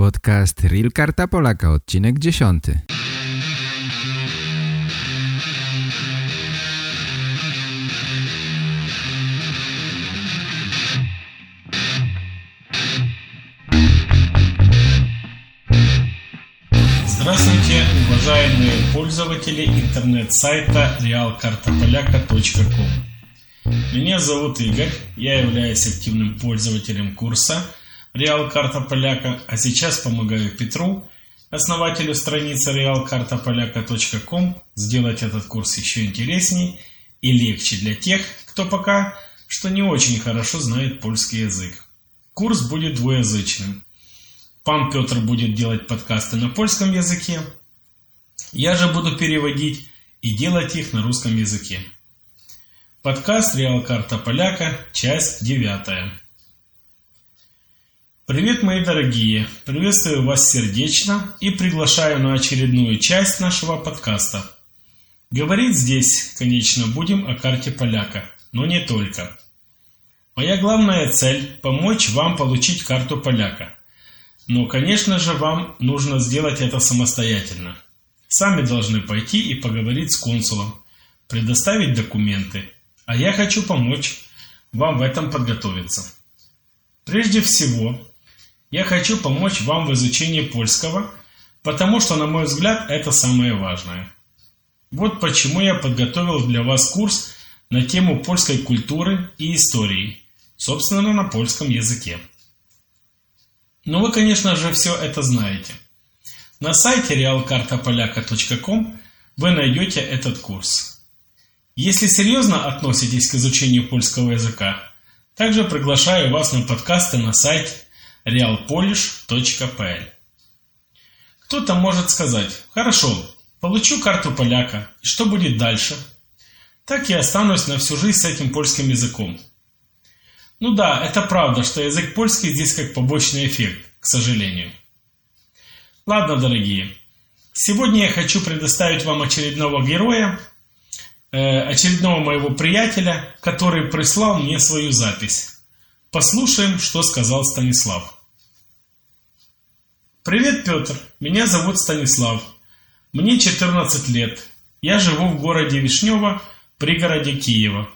Podcast Real Karta Polaka, odcinek 10. Здравствуйте, уважаемые пользователи интернет-сайта realkartapolaka.com Меня зовут Игорь, я являюсь активным пользователем курса Реал Карта Поляка, а сейчас помогаю Петру, основателю страницы realkartapolyaka.com, сделать этот курс еще интересней и легче для тех, кто пока что не очень хорошо знает польский язык. Курс будет двуязычным. Пан Петр будет делать подкасты на польском языке, я же буду переводить и делать их на русском языке. Подкаст «Реал Карта Поляка», часть девятая. Привет, мои дорогие! Приветствую вас сердечно и приглашаю на очередную часть нашего подкаста. Говорить здесь, конечно, будем о карте поляка, но не только. Моя главная цель – помочь вам получить карту поляка. Но, конечно же, вам нужно сделать это самостоятельно. Сами должны пойти и поговорить с консулом, предоставить документы, а я хочу помочь вам в этом подготовиться. Прежде всего, я хочу помочь вам в изучении польского, потому что, на мой взгляд, это самое важное. Вот почему я подготовил для вас курс на тему польской культуры и истории, собственно, на польском языке. Но вы, конечно же, все это знаете. На сайте realkartapolaka.com вы найдете этот курс. Если серьезно относитесь к изучению польского языка, также приглашаю вас на подкасты на сайте realpolish.pl Кто-то может сказать, хорошо, получу карту поляка, и что будет дальше? Так и останусь на всю жизнь с этим польским языком. Ну да, это правда, что язык польский здесь как побочный эффект, к сожалению. Ладно, дорогие, сегодня я хочу предоставить вам очередного героя, э, очередного моего приятеля, который прислал мне свою запись. Послушаем, что сказал Станислав. Привет, Петр. Меня зовут Станислав. Мне 14 лет. Я живу в городе Вишнево, пригороде Киева.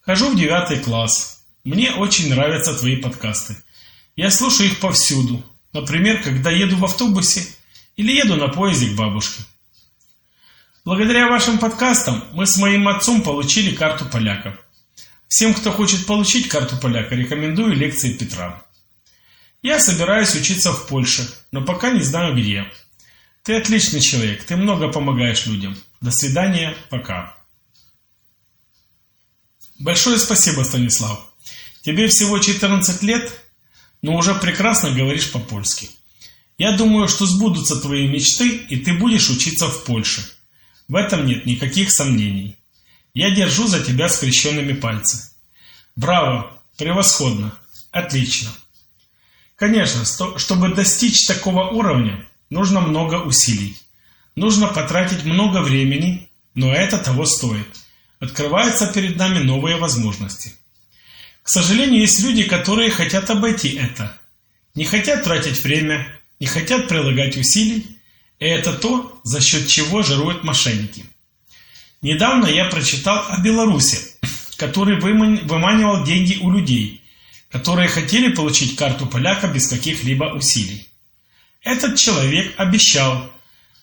Хожу в девятый класс. Мне очень нравятся твои подкасты. Я слушаю их повсюду. Например, когда еду в автобусе или еду на поезде к бабушке. Благодаря вашим подкастам мы с моим отцом получили карту поляков. Всем, кто хочет получить карту поляка, рекомендую лекции Петра. Я собираюсь учиться в Польше, но пока не знаю где. Ты отличный человек, ты много помогаешь людям. До свидания, пока. Большое спасибо, Станислав. Тебе всего 14 лет, но уже прекрасно говоришь по-польски. Я думаю, что сбудутся твои мечты, и ты будешь учиться в Польше. В этом нет никаких сомнений. Я держу за тебя скрещенными пальцы. Браво! Превосходно! Отлично! Конечно, чтобы достичь такого уровня, нужно много усилий. Нужно потратить много времени, но это того стоит. Открываются перед нами новые возможности. К сожалению, есть люди, которые хотят обойти это. Не хотят тратить время, не хотят прилагать усилий, и это то, за счет чего жируют мошенники. Недавно я прочитал о Беларуси, который выманивал деньги у людей, которые хотели получить карту поляка без каких-либо усилий. Этот человек обещал,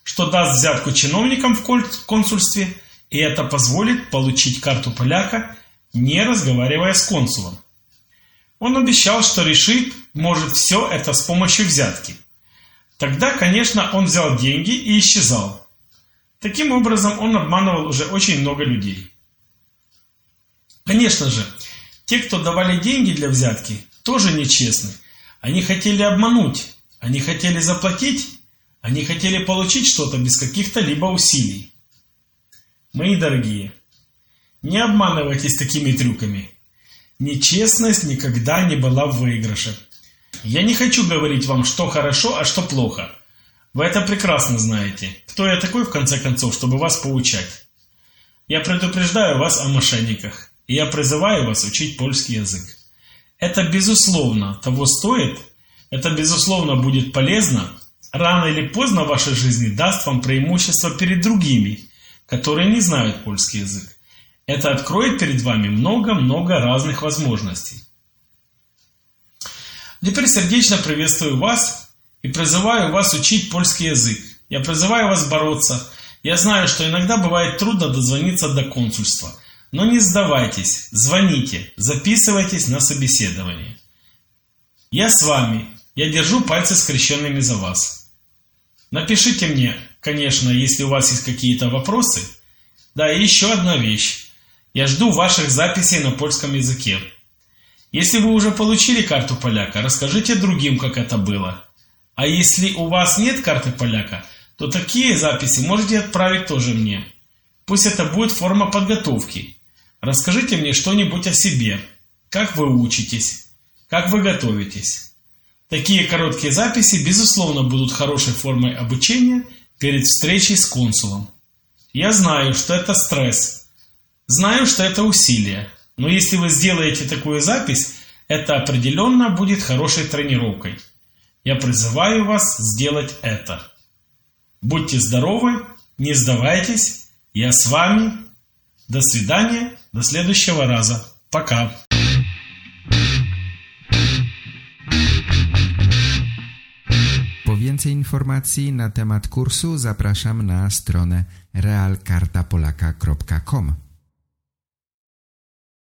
что даст взятку чиновникам в консульстве, и это позволит получить карту поляка, не разговаривая с консулом. Он обещал, что решит, может, все это с помощью взятки. Тогда, конечно, он взял деньги и исчезал. Таким образом, он обманывал уже очень много людей. Конечно же, те, кто давали деньги для взятки, тоже нечестны. Они хотели обмануть, они хотели заплатить, они хотели получить что-то без каких-то либо усилий. Мои дорогие, не обманывайтесь такими трюками. Нечестность никогда не была в выигрыше. Я не хочу говорить вам, что хорошо, а что плохо – вы это прекрасно знаете. Кто я такой, в конце концов, чтобы вас поучать? Я предупреждаю вас о мошенниках, и я призываю вас учить польский язык. Это, безусловно, того стоит, Это, безусловно, будет полезно. Рано или поздно в вашей жизни даст вам преимущество перед другими, которые не знают польский язык. Это откроет перед вами много-много разных возможностей. Теперь сердечно приветствую вас и призываю вас учить польский язык. Я призываю вас бороться. Я знаю, что иногда бывает трудно дозвониться до консульства. Но не сдавайтесь, звоните, записывайтесь на собеседование. Я с вами, я держу пальцы скрещенными за вас. Напишите мне, конечно, если у вас есть какие-то вопросы. Да, и еще одна вещь. Я жду ваших записей на польском языке. Если вы уже получили карту поляка, расскажите другим, как это было. А если у вас нет карты поляка, то такие записи можете отправить тоже мне. Пусть это будет форма подготовки. Расскажите мне что-нибудь о себе. Как вы учитесь? Как вы готовитесь? Такие короткие записи, безусловно, будут хорошей формой обучения перед встречей с консулом. Я знаю, что это стресс. Знаю, что это усилие. Но если вы сделаете такую запись, это определенно будет хорошей тренировкой. Я призываю вас сделать это. Будьте здоровы, не сдавайтесь. Я с вами. До свидания, до следующего раза. Пока. Po więcej informacji na temat kursu zapraszam na stronę realkartapolaka.com.